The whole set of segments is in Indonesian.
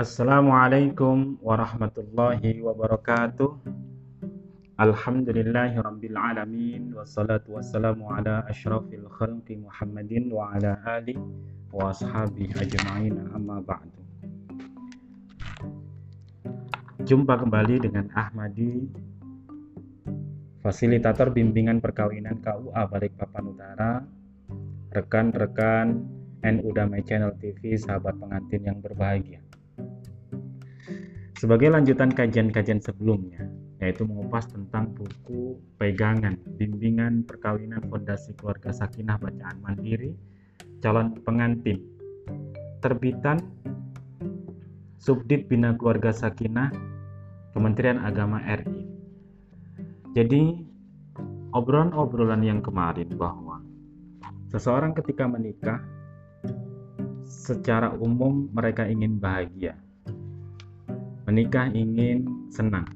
Assalamualaikum warahmatullahi wabarakatuh. Alhamdulillahi rabbil alamin wassalatu wassalamu ala asyrafil khalqi Muhammadin wa ala ali wa ashabi ajma'in amma ba'du. Jumpa kembali dengan Ahmadi fasilitator bimbingan perkawinan KUA Balikpapan Utara rekan-rekan NU Damai Channel TV sahabat pengantin yang berbahagia sebagai lanjutan kajian-kajian sebelumnya, yaitu mengupas tentang buku pegangan bimbingan perkawinan fondasi keluarga sakinah bacaan mandiri calon pengantin terbitan Subdit Bina Keluarga Sakinah Kementerian Agama RI. Jadi obrolan-obrolan yang kemarin bahwa seseorang ketika menikah secara umum mereka ingin bahagia Menikah ingin senang,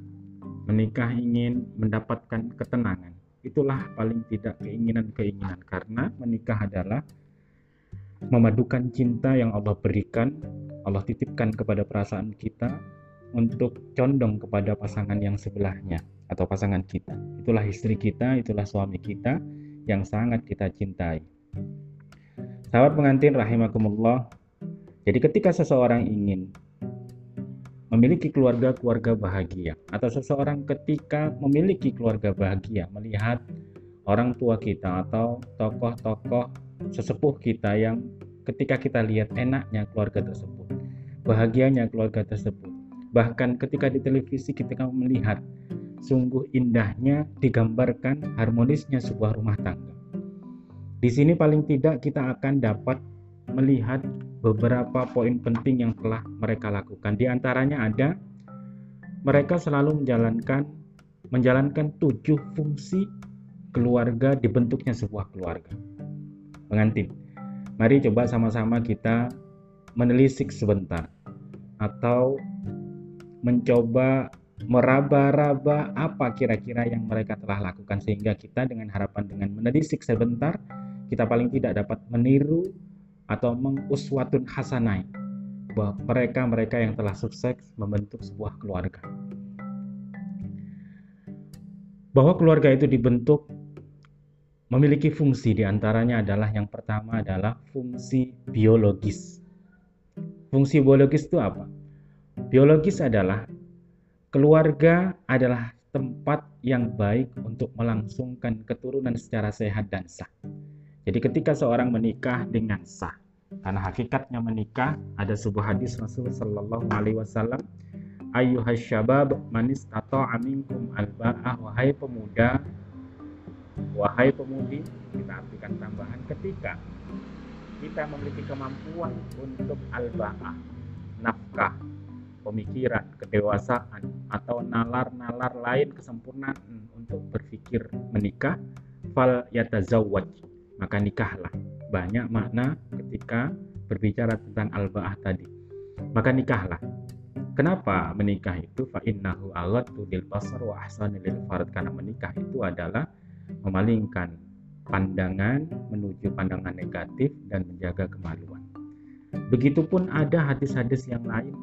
menikah ingin mendapatkan ketenangan. Itulah paling tidak keinginan-keinginan karena menikah adalah memadukan cinta yang Allah berikan, Allah titipkan kepada perasaan kita untuk condong kepada pasangan yang sebelahnya atau pasangan kita. Itulah istri kita, itulah suami kita yang sangat kita cintai. Sahabat pengantin rahimakumullah. Jadi ketika seseorang ingin memiliki keluarga-keluarga bahagia. Atau seseorang ketika memiliki keluarga bahagia melihat orang tua kita atau tokoh-tokoh sesepuh kita yang ketika kita lihat enaknya keluarga tersebut bahagianya keluarga tersebut. Bahkan ketika di televisi kita melihat sungguh indahnya digambarkan harmonisnya sebuah rumah tangga. Di sini paling tidak kita akan dapat melihat beberapa poin penting yang telah mereka lakukan. Di antaranya ada mereka selalu menjalankan menjalankan tujuh fungsi keluarga dibentuknya sebuah keluarga. Pengantin. Mari coba sama-sama kita menelisik sebentar atau mencoba meraba-raba apa kira-kira yang mereka telah lakukan sehingga kita dengan harapan dengan menelisik sebentar kita paling tidak dapat meniru atau menguswatun hasanai bahwa mereka-mereka yang telah sukses membentuk sebuah keluarga. Bahwa keluarga itu dibentuk memiliki fungsi di antaranya adalah yang pertama adalah fungsi biologis. Fungsi biologis itu apa? Biologis adalah keluarga adalah tempat yang baik untuk melangsungkan keturunan secara sehat dan sah. Jadi ketika seorang menikah dengan sah, karena hakikatnya menikah ada sebuah hadis Rasul Shallallahu Alaihi Wasallam, ayuhas syabab manis atau aminkum alba'ah wahai pemuda, wahai pemudi, kita artikan tambahan ketika kita memiliki kemampuan untuk alba'ah, nafkah, pemikiran, kedewasaan, atau nalar-nalar lain kesempurnaan untuk berpikir menikah, fal yatazawwaj maka nikahlah. Banyak makna ketika berbicara tentang al-ba'ah tadi. Maka nikahlah. Kenapa menikah itu fa innahu aghaddu lil basar wa ahsanu lil farad karena menikah itu adalah memalingkan pandangan menuju pandangan negatif dan menjaga kemaluan. Begitupun ada hadis-hadis yang lain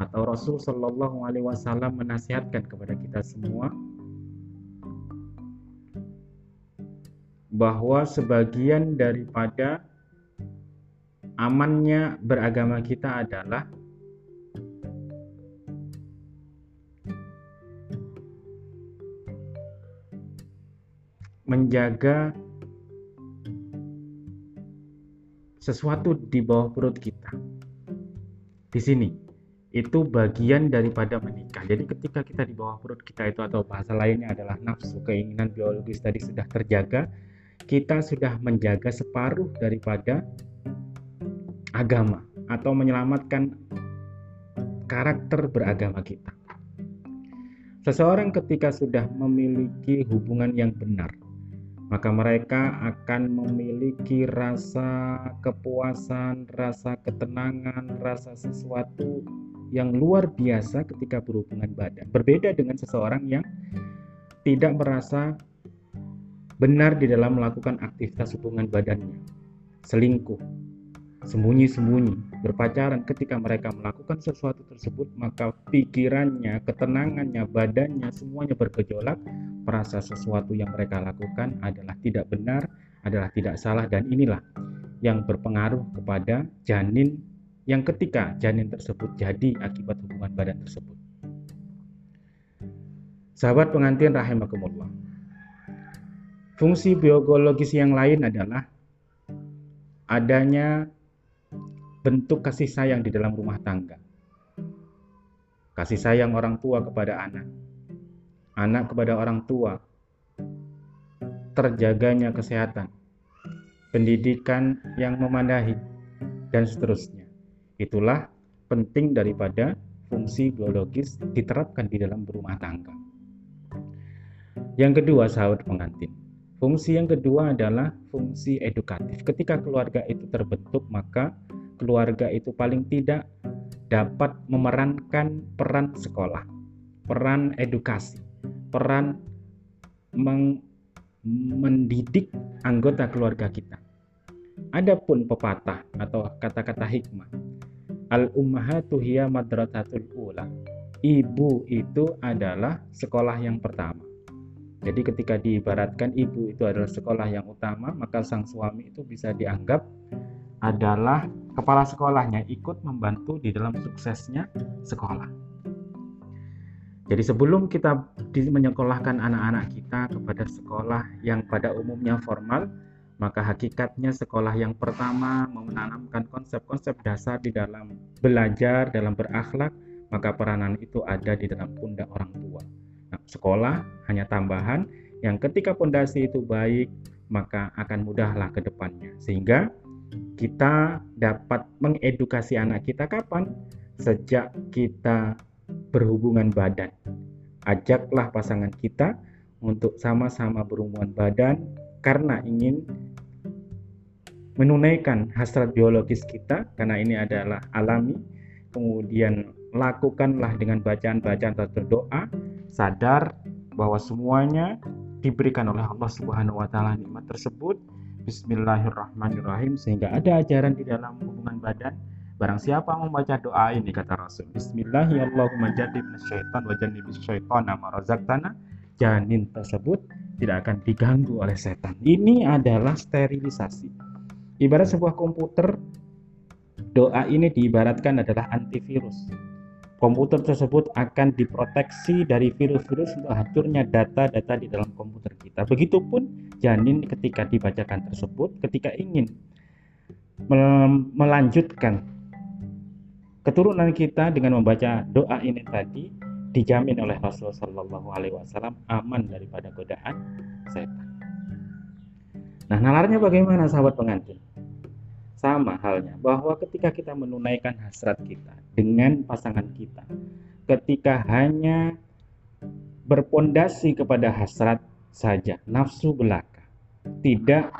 atau Rasul Shallallahu Alaihi Wasallam menasihatkan kepada kita semua bahwa sebagian daripada amannya beragama kita adalah menjaga sesuatu di bawah perut kita. Di sini itu bagian daripada menikah. Jadi ketika kita di bawah perut kita itu atau bahasa lainnya adalah nafsu, keinginan biologis tadi sudah terjaga, kita sudah menjaga separuh daripada agama atau menyelamatkan karakter beragama kita. Seseorang ketika sudah memiliki hubungan yang benar, maka mereka akan memiliki rasa kepuasan, rasa ketenangan, rasa sesuatu yang luar biasa ketika berhubungan badan. Berbeda dengan seseorang yang tidak merasa benar di dalam melakukan aktivitas hubungan badannya, selingkuh, sembunyi-sembunyi berpacaran ketika mereka melakukan sesuatu tersebut maka pikirannya, ketenangannya, badannya semuanya bergejolak merasa sesuatu yang mereka lakukan adalah tidak benar, adalah tidak salah dan inilah yang berpengaruh kepada janin yang ketika janin tersebut jadi akibat hubungan badan tersebut. Sahabat pengantin rahimakumullah. Fungsi biologis yang lain adalah adanya bentuk kasih sayang di dalam rumah tangga. Kasih sayang orang tua kepada anak, anak kepada orang tua, terjaganya kesehatan, pendidikan yang memandahi, dan seterusnya. Itulah penting daripada fungsi biologis diterapkan di dalam rumah tangga. Yang kedua, sahabat pengantin. Fungsi yang kedua adalah fungsi edukatif. Ketika keluarga itu terbentuk, maka keluarga itu paling tidak dapat memerankan peran sekolah, peran edukasi, peran mendidik anggota keluarga kita. Adapun pepatah atau kata-kata hikmah, al ummahatu hiya madrasatul ula. Ibu itu adalah sekolah yang pertama. Jadi ketika diibaratkan ibu itu adalah sekolah yang utama, maka sang suami itu bisa dianggap adalah kepala sekolahnya ikut membantu di dalam suksesnya sekolah. Jadi sebelum kita menyekolahkan anak-anak kita kepada sekolah yang pada umumnya formal, maka hakikatnya sekolah yang pertama menanamkan konsep-konsep dasar di dalam belajar, dalam berakhlak, maka peranan itu ada di dalam pundak orang tua. Sekolah hanya tambahan yang ketika pondasi itu baik, maka akan mudahlah ke depannya. Sehingga kita dapat mengedukasi anak kita kapan? Sejak kita berhubungan badan. Ajaklah pasangan kita untuk sama-sama berhubungan badan karena ingin menunaikan hasrat biologis kita karena ini adalah alami. Kemudian lakukanlah dengan bacaan-bacaan atau doa, sadar bahwa semuanya diberikan oleh Allah Subhanahu wa taala nikmat tersebut Bismillahirrahmanirrahim sehingga ada ajaran di dalam hubungan badan Barang siapa membaca doa ini kata Rasul Bismillahirrahmanirrahim janin tersebut tidak akan diganggu oleh setan. Ini adalah sterilisasi. Ibarat sebuah komputer, doa ini diibaratkan adalah antivirus komputer tersebut akan diproteksi dari virus-virus untuk hancurnya data-data di dalam komputer kita. Begitupun janin ketika dibacakan tersebut, ketika ingin melanjutkan keturunan kita dengan membaca doa ini tadi dijamin oleh Rasulullah Shallallahu Alaihi Wasallam aman daripada godaan setan. Nah, nalarnya bagaimana sahabat pengantin? Sama halnya bahwa ketika kita menunaikan hasrat kita dengan pasangan kita, ketika hanya berpondasi kepada hasrat saja, nafsu belaka, tidak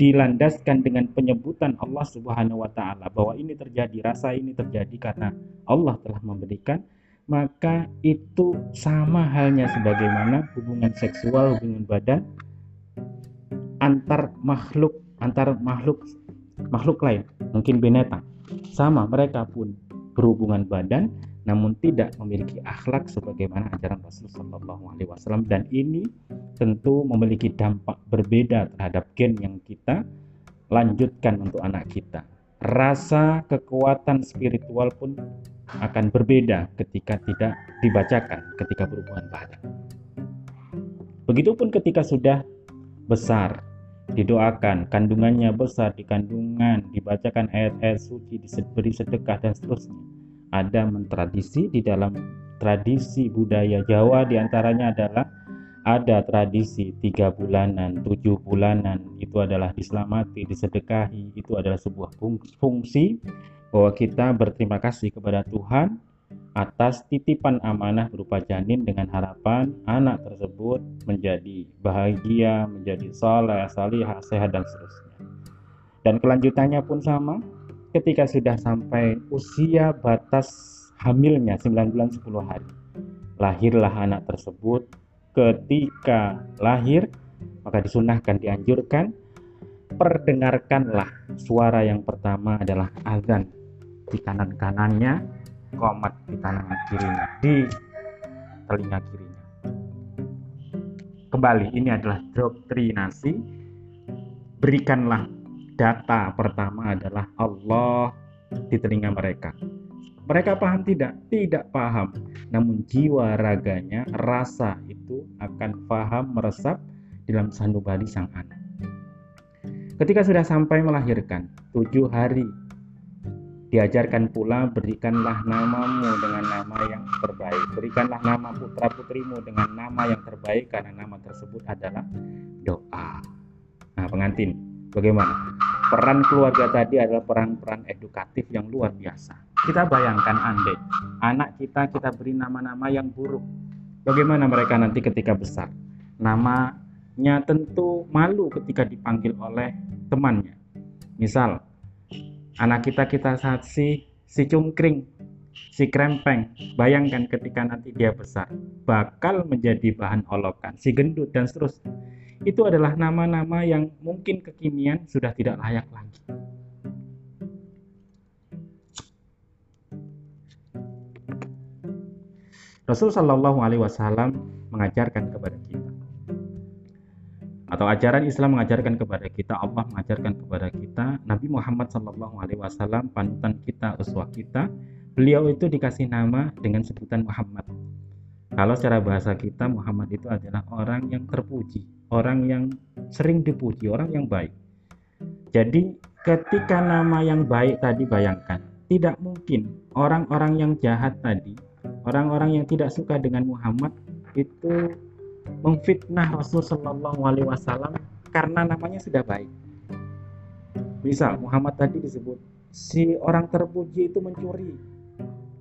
dilandaskan dengan penyebutan Allah Subhanahu wa taala bahwa ini terjadi, rasa ini terjadi karena Allah telah memberikan, maka itu sama halnya sebagaimana hubungan seksual, hubungan badan antar makhluk antar makhluk makhluk lain, mungkin binatang. Sama, mereka pun berhubungan badan namun tidak memiliki akhlak sebagaimana ajaran Rasulullah SAW dan ini tentu memiliki dampak berbeda terhadap gen yang kita lanjutkan untuk anak kita. Rasa kekuatan spiritual pun akan berbeda ketika tidak dibacakan ketika berhubungan badan. Begitupun ketika sudah besar, didoakan, kandungannya besar di kandungan, dibacakan ayat-ayat suci, diberi sedekah dan seterusnya. Ada mentradisi di dalam tradisi budaya Jawa di antaranya adalah ada tradisi tiga bulanan, tujuh bulanan itu adalah diselamati, disedekahi, itu adalah sebuah fungsi bahwa kita berterima kasih kepada Tuhan atas titipan amanah berupa janin dengan harapan anak tersebut menjadi bahagia, menjadi saleh, salihah, sehat dan seterusnya. Dan kelanjutannya pun sama, ketika sudah sampai usia batas hamilnya 9 bulan 10 hari. Lahirlah anak tersebut, ketika lahir maka disunahkan dianjurkan perdengarkanlah suara yang pertama adalah azan di kanan kanannya komat di kanan kirinya di telinga kirinya kembali ini adalah doktrinasi berikanlah data pertama adalah Allah di telinga mereka mereka paham tidak? Tidak paham. Namun jiwa raganya, rasa itu akan paham meresap dalam sanubari sang anak. Ketika sudah sampai melahirkan, tujuh hari, diajarkan pula berikanlah namamu dengan nama yang terbaik. Berikanlah nama putra putrimu dengan nama yang terbaik karena nama tersebut adalah doa. Nah pengantin, bagaimana? Peran keluarga tadi adalah peran-peran edukatif yang luar biasa kita bayangkan andai anak kita kita beri nama-nama yang buruk. Bagaimana mereka nanti ketika besar? Namanya tentu malu ketika dipanggil oleh temannya. Misal, anak kita kita saat si cungkring, si krempeng. Bayangkan ketika nanti dia besar, bakal menjadi bahan olokan, si gendut dan seterusnya. Itu adalah nama-nama yang mungkin kekinian sudah tidak layak lagi. Rasul Shallallahu Alaihi Wasallam mengajarkan kepada kita atau ajaran Islam mengajarkan kepada kita Allah mengajarkan kepada kita Nabi Muhammad Shallallahu Alaihi Wasallam panutan kita uswah kita beliau itu dikasih nama dengan sebutan Muhammad. Kalau secara bahasa kita Muhammad itu adalah orang yang terpuji orang yang sering dipuji orang yang baik. Jadi ketika nama yang baik tadi bayangkan tidak mungkin orang-orang yang jahat tadi orang-orang yang tidak suka dengan Muhammad itu memfitnah Rasul Shallallahu Alaihi Wasallam karena namanya sudah baik. Misal Muhammad tadi disebut si orang terpuji itu mencuri,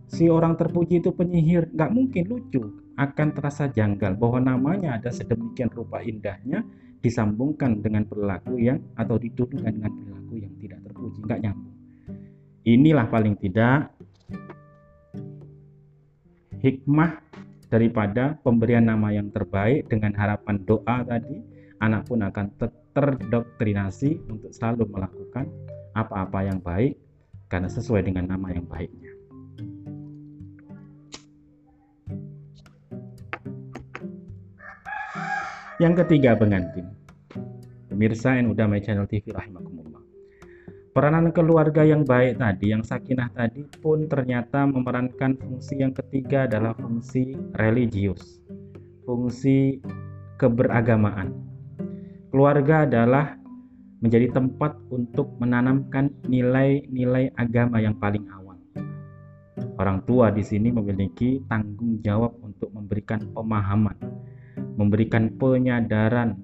si orang terpuji itu penyihir, nggak mungkin lucu, akan terasa janggal bahwa namanya ada sedemikian rupa indahnya disambungkan dengan perilaku yang atau dituduhkan dengan perilaku yang tidak terpuji, nggak nyambung. Inilah paling tidak hikmah daripada pemberian nama yang terbaik dengan harapan doa tadi anak pun akan terdoktrinasi untuk selalu melakukan apa-apa yang baik karena sesuai dengan nama yang baiknya. Yang ketiga pengantin. Pemirsa yang udah My Channel TV rahimakumullah. Peranan keluarga yang baik tadi, yang sakinah tadi pun ternyata memerankan fungsi yang ketiga adalah fungsi religius, fungsi keberagamaan. Keluarga adalah menjadi tempat untuk menanamkan nilai-nilai agama yang paling awal. Orang tua di sini memiliki tanggung jawab untuk memberikan pemahaman, memberikan penyadaran,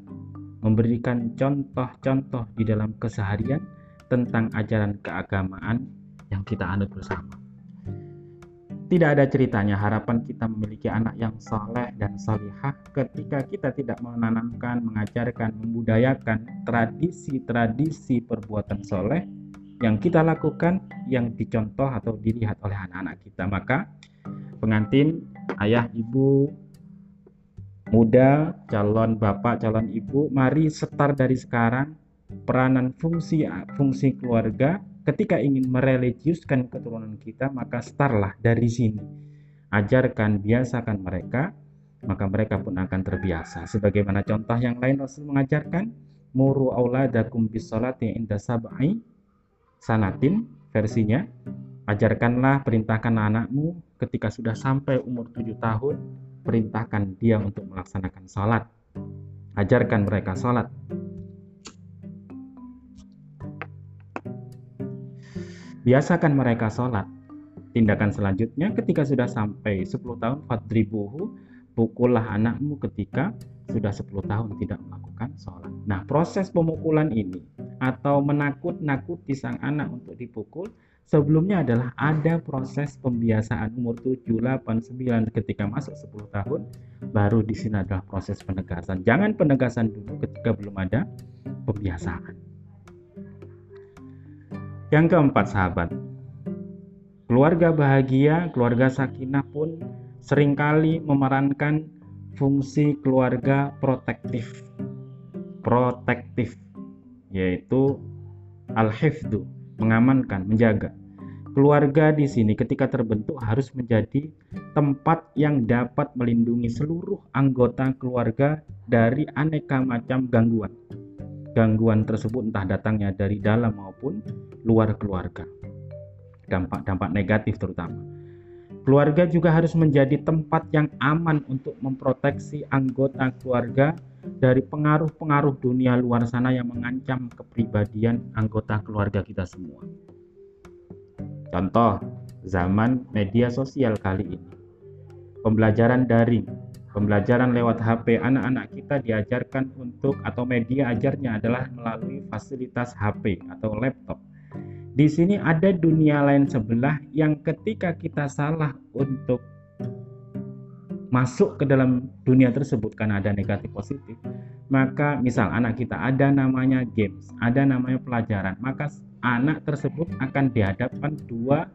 memberikan contoh-contoh di dalam keseharian tentang ajaran keagamaan yang kita anut bersama. Tidak ada ceritanya harapan kita memiliki anak yang soleh dan solihah ketika kita tidak menanamkan, mengajarkan, membudayakan tradisi-tradisi perbuatan soleh yang kita lakukan yang dicontoh atau dilihat oleh anak-anak kita. Maka pengantin, ayah, ibu, muda, calon bapak, calon ibu, mari setar dari sekarang peranan fungsi fungsi keluarga ketika ingin mereligiuskan keturunan kita maka startlah dari sini. Ajarkan biasakan mereka maka mereka pun akan terbiasa. Sebagaimana contoh yang lain Rasul mengajarkan muru auladakum bisolati inda sab'i sanatin versinya. Ajarkanlah perintahkan anakmu ketika sudah sampai umur tujuh tahun perintahkan dia untuk melaksanakan salat. Ajarkan mereka salat biasakan mereka sholat. Tindakan selanjutnya ketika sudah sampai 10 tahun fadribuhu pukullah anakmu ketika sudah 10 tahun tidak melakukan sholat. Nah proses pemukulan ini atau menakut-nakuti sang anak untuk dipukul sebelumnya adalah ada proses pembiasaan umur 7, 8, 9 ketika masuk 10 tahun baru di sini adalah proses penegasan. Jangan penegasan dulu ketika belum ada pembiasaan. Yang keempat sahabat, keluarga bahagia, keluarga sakinah pun sering kali memerankan fungsi keluarga protektif. Protektif. yaitu al-hifdu, mengamankan, menjaga. Keluarga di sini ketika terbentuk harus menjadi tempat yang dapat melindungi seluruh anggota keluarga dari aneka macam gangguan. Gangguan tersebut entah datangnya dari dalam maupun luar keluarga. Dampak-dampak negatif terutama. Keluarga juga harus menjadi tempat yang aman untuk memproteksi anggota keluarga dari pengaruh-pengaruh dunia luar sana yang mengancam kepribadian anggota keluarga kita semua. Contoh, zaman media sosial kali ini. Pembelajaran daring, pembelajaran lewat HP anak-anak kita diajarkan untuk atau media ajarnya adalah melalui fasilitas HP atau laptop. Di sini ada dunia lain sebelah yang ketika kita salah untuk masuk ke dalam dunia tersebut karena ada negatif positif, maka misal anak kita ada namanya games, ada namanya pelajaran, maka anak tersebut akan dihadapkan dua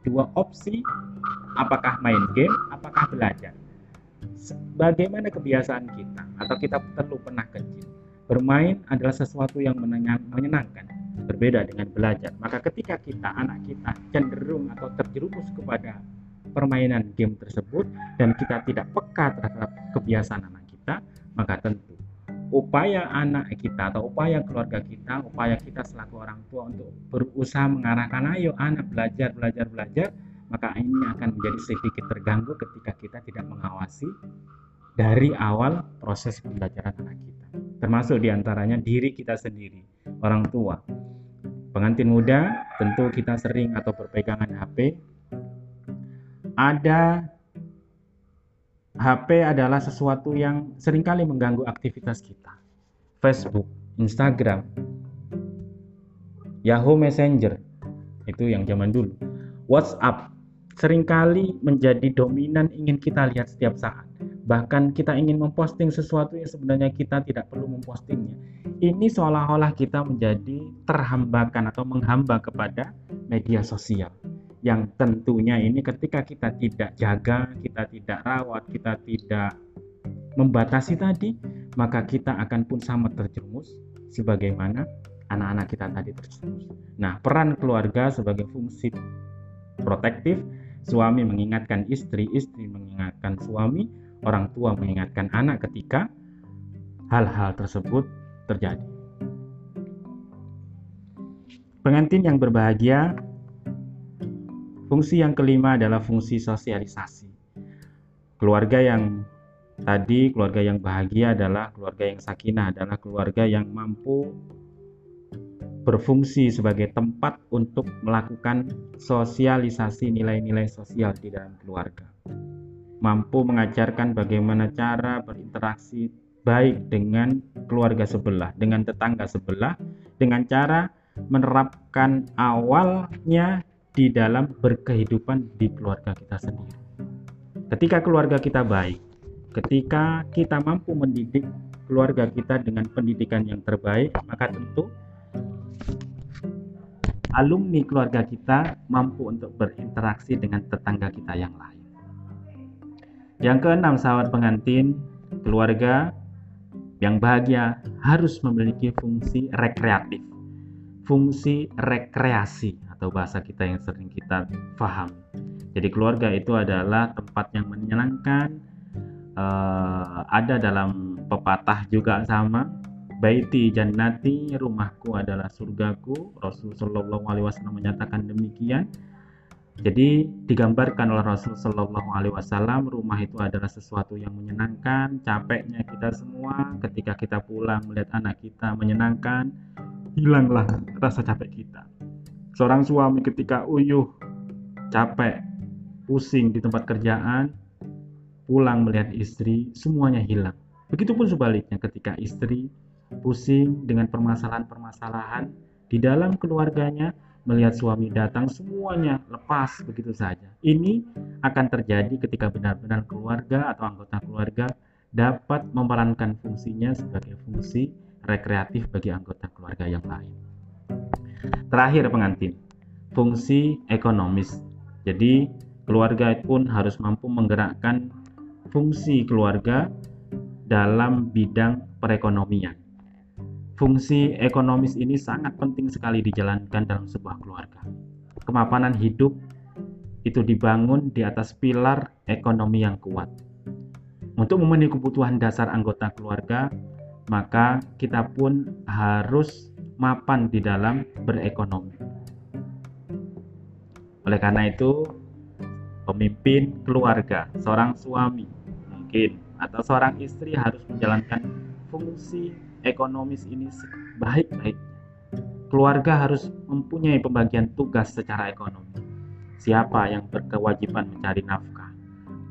dua opsi apakah main game, apakah belajar. Bagaimana kebiasaan kita atau kita perlu pernah kecil. Bermain adalah sesuatu yang menyenangkan, berbeda dengan belajar. Maka ketika kita anak kita cenderung atau terjerumus kepada permainan game tersebut dan kita tidak peka terhadap kebiasaan anak kita, maka tentu upaya anak kita atau upaya keluarga kita, upaya kita selaku orang tua untuk berusaha mengarahkan ayo anak belajar, belajar, belajar, maka ini akan menjadi sedikit terganggu ketika kita tidak mengawasi dari awal proses pembelajaran anak kita. Termasuk di antaranya diri kita sendiri, orang tua. Pengantin muda, tentu kita sering atau berpegangan HP. Ada HP adalah sesuatu yang sering kali mengganggu aktivitas kita. Facebook, Instagram, Yahoo Messenger, itu yang zaman dulu. WhatsApp sering kali menjadi dominan ingin kita lihat setiap saat. Bahkan kita ingin memposting sesuatu yang sebenarnya kita tidak perlu mempostingnya. Ini seolah-olah kita menjadi terhambakan atau menghamba kepada media sosial yang tentunya ini ketika kita tidak jaga, kita tidak rawat, kita tidak membatasi tadi, maka kita akan pun sama terjerumus sebagaimana anak-anak kita tadi terjerumus. Nah, peran keluarga sebagai fungsi protektif, suami mengingatkan istri, istri mengingatkan suami, orang tua mengingatkan anak ketika hal-hal tersebut terjadi. Pengantin yang berbahagia Fungsi yang kelima adalah fungsi sosialisasi. Keluarga yang tadi, keluarga yang bahagia adalah keluarga yang sakinah, adalah keluarga yang mampu berfungsi sebagai tempat untuk melakukan sosialisasi nilai-nilai sosial di dalam keluarga. Mampu mengajarkan bagaimana cara berinteraksi baik dengan keluarga sebelah, dengan tetangga sebelah, dengan cara menerapkan awalnya di dalam berkehidupan di keluarga kita sendiri. Ketika keluarga kita baik, ketika kita mampu mendidik keluarga kita dengan pendidikan yang terbaik, maka tentu alumni keluarga kita mampu untuk berinteraksi dengan tetangga kita yang lain. Yang keenam, sahabat pengantin, keluarga yang bahagia harus memiliki fungsi rekreatif, fungsi rekreasi atau bahasa kita yang sering kita paham. Jadi keluarga itu adalah tempat yang menyenangkan. Uh, ada dalam pepatah juga sama. Baiti jannati, rumahku adalah surgaku. Rasul Shallallahu Alaihi Wasallam menyatakan demikian. Jadi digambarkan oleh Rasul Shallallahu Alaihi Wasallam rumah itu adalah sesuatu yang menyenangkan. Capeknya kita semua ketika kita pulang melihat anak kita menyenangkan, hilanglah rasa capek kita. Seorang suami ketika uyuh, capek, pusing di tempat kerjaan, pulang melihat istri, semuanya hilang. Begitupun sebaliknya ketika istri pusing dengan permasalahan-permasalahan di dalam keluarganya, melihat suami datang semuanya lepas begitu saja. Ini akan terjadi ketika benar-benar keluarga atau anggota keluarga dapat memerankan fungsinya sebagai fungsi rekreatif bagi anggota keluarga yang lain. Terakhir pengantin, fungsi ekonomis. Jadi keluarga pun harus mampu menggerakkan fungsi keluarga dalam bidang perekonomian. Fungsi ekonomis ini sangat penting sekali dijalankan dalam sebuah keluarga. Kemapanan hidup itu dibangun di atas pilar ekonomi yang kuat. Untuk memenuhi kebutuhan dasar anggota keluarga, maka kita pun harus mapan di dalam berekonomi. Oleh karena itu, pemimpin keluarga, seorang suami mungkin atau seorang istri harus menjalankan fungsi ekonomis ini baik-baiknya. Keluarga harus mempunyai pembagian tugas secara ekonomi. Siapa yang berkewajiban mencari nafkah?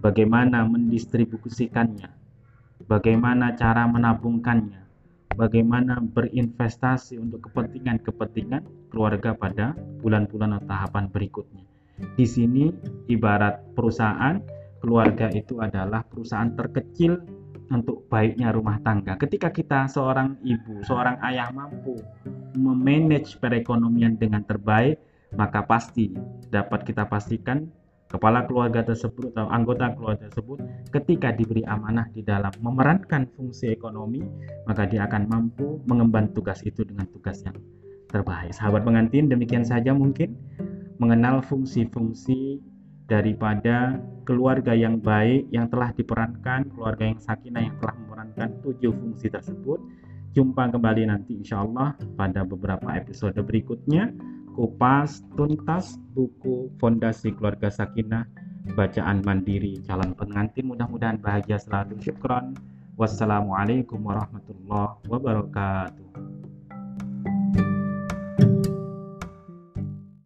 Bagaimana mendistribusikannya? Bagaimana cara menabungkannya? Bagaimana berinvestasi untuk kepentingan-kepentingan keluarga pada bulan-bulan atau tahapan berikutnya. Di sini ibarat perusahaan, keluarga itu adalah perusahaan terkecil untuk baiknya rumah tangga. Ketika kita seorang ibu, seorang ayah mampu memanage perekonomian dengan terbaik, maka pasti dapat kita pastikan kepala keluarga tersebut atau anggota keluarga tersebut ketika diberi amanah di dalam memerankan fungsi ekonomi, maka dia akan mampu mengemban tugas itu dengan tugas yang terbaik. Sahabat pengantin, demikian saja mungkin mengenal fungsi-fungsi daripada keluarga yang baik yang telah diperankan, keluarga yang sakinah yang telah memerankan tujuh fungsi tersebut. Jumpa kembali nanti insya Allah pada beberapa episode berikutnya. Kupas tuntas buku Fondasi Keluarga Sakinah bacaan mandiri calon pengantin mudah-mudahan bahagia selalu syukron wassalamualaikum warahmatullahi wabarakatuh